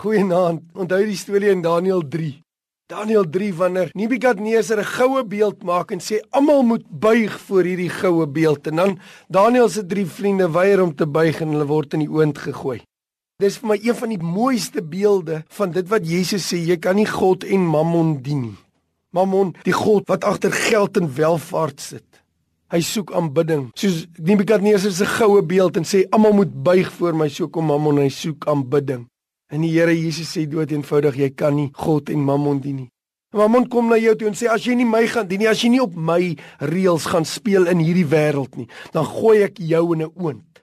Goeienaand. Onthou die storie in Daniël 3. Daniël 3 wanneer Nebukadneser 'n goue beeld maak en sê almal moet buig voor hierdie goue beeld en dan Daniël se drie vriende weier om te buig en hulle word in die oond gegooi. Dis vir my een van die mooiste beelde van dit wat Jesus sê jy kan nie God en Mammon dien nie. Mammon, die god wat agter geld en welvaart sit. Hy soek aanbidding. Soos Nebukadneser se goue beeld en sê almal moet buig voor my, so kom Mammon en hy soek aanbidding. En die Here Jesus sê dood eenvoudig jy kan nie God en Mammon dien nie. Mammon kom na jou toe en sê as jy nie my gaan dien nie, as jy nie op my reëls gaan speel in hierdie wêreld nie, dan gooi ek jou in 'n oond.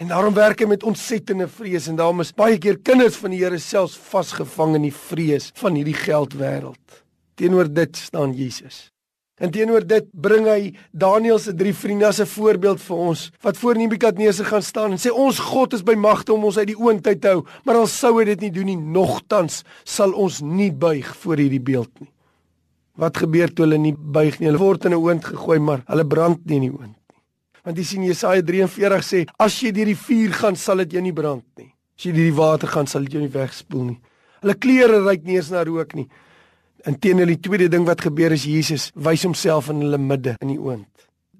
En daarom werk hy met ontsettende vrees en daarom is baie keer kinders van die Here selfs vasgevang in die vrees van hierdie geldwêreld. Teenoor dit staan Jesus. En teenoor dit bring hy Daniël se drie vriende as 'n voorbeeld vir ons wat voor Nebukadneser gaan staan en sê ons God is by magte om ons uit die oond uit te hou, maar al sou hy dit nie doen nie, nogtans sal ons nie buig voor hierdie beeld nie. Wat gebeur toe hulle nie buig nie? Hulle word in 'n oond gegooi, maar hulle brand nie in die oond nie. Want jy sien Jesaja 43 sê as jy deur die vuur gaan, sal dit jou nie brand nie. As jy deur die water gaan, sal dit jou nie wegspoel nie. Hulle klere ruik nie eens na rook nie. Inteendeel die tweede ding wat gebeur is Jesus wys homself in hulle midde in die oond.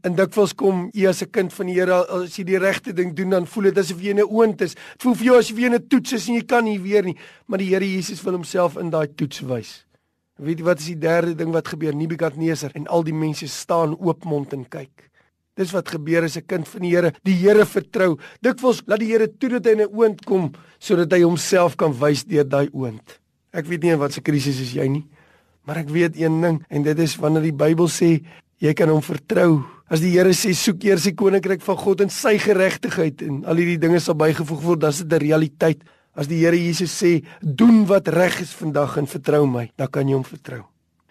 En dikwels kom jy as 'n kind van die Here as jy die regte ding doen dan voel dit asof jy in 'n oond is. Dit voel vir jou asof jy in 'n toets is en jy kan nie weer nie, maar die Here Jesus wil homself in daai toets wys. Weet jy wat is die derde ding wat gebeur? Nebukadneser en al die mense staan oopmond en kyk. Dis wat gebeur as 'n kind van die Here die Here vertrou. Dikwels laat die Here toe dat hy in 'n oond kom sodat hy homself kan wys deur daai oond. Ek weet nie wat se krisis is jy nie. Maar ek weet een ding en dit is wanneer die Bybel sê jy kan hom vertrou. As die Here sê soek eers die koninkryk van God en sy geregtigheid en al hierdie dinge sal bygevoeg word, dan is dit 'n realiteit. As die Here Jesus sê doen wat reg is vandag en vertrou my, dan kan jy hom vertrou.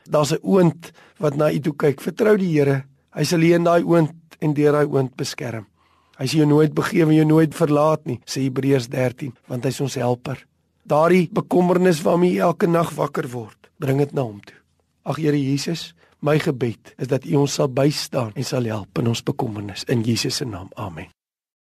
Daar's 'n oond wat na u toe kyk. Vertrou die Here. Hy sal hier in daai oond en deur daai oond beskerm. Hy sal jou nooit begewe en jou nooit verlaat nie, sê Hebreërs 13, want hy's ons helper. Daardie bekommernis waarmee jy elke nag wakker word bring dit na hom toe. Ag Here Jesus, my gebed is dat U ons sal bystaan en sal help in ons bekommernis in Jesus se naam. Amen.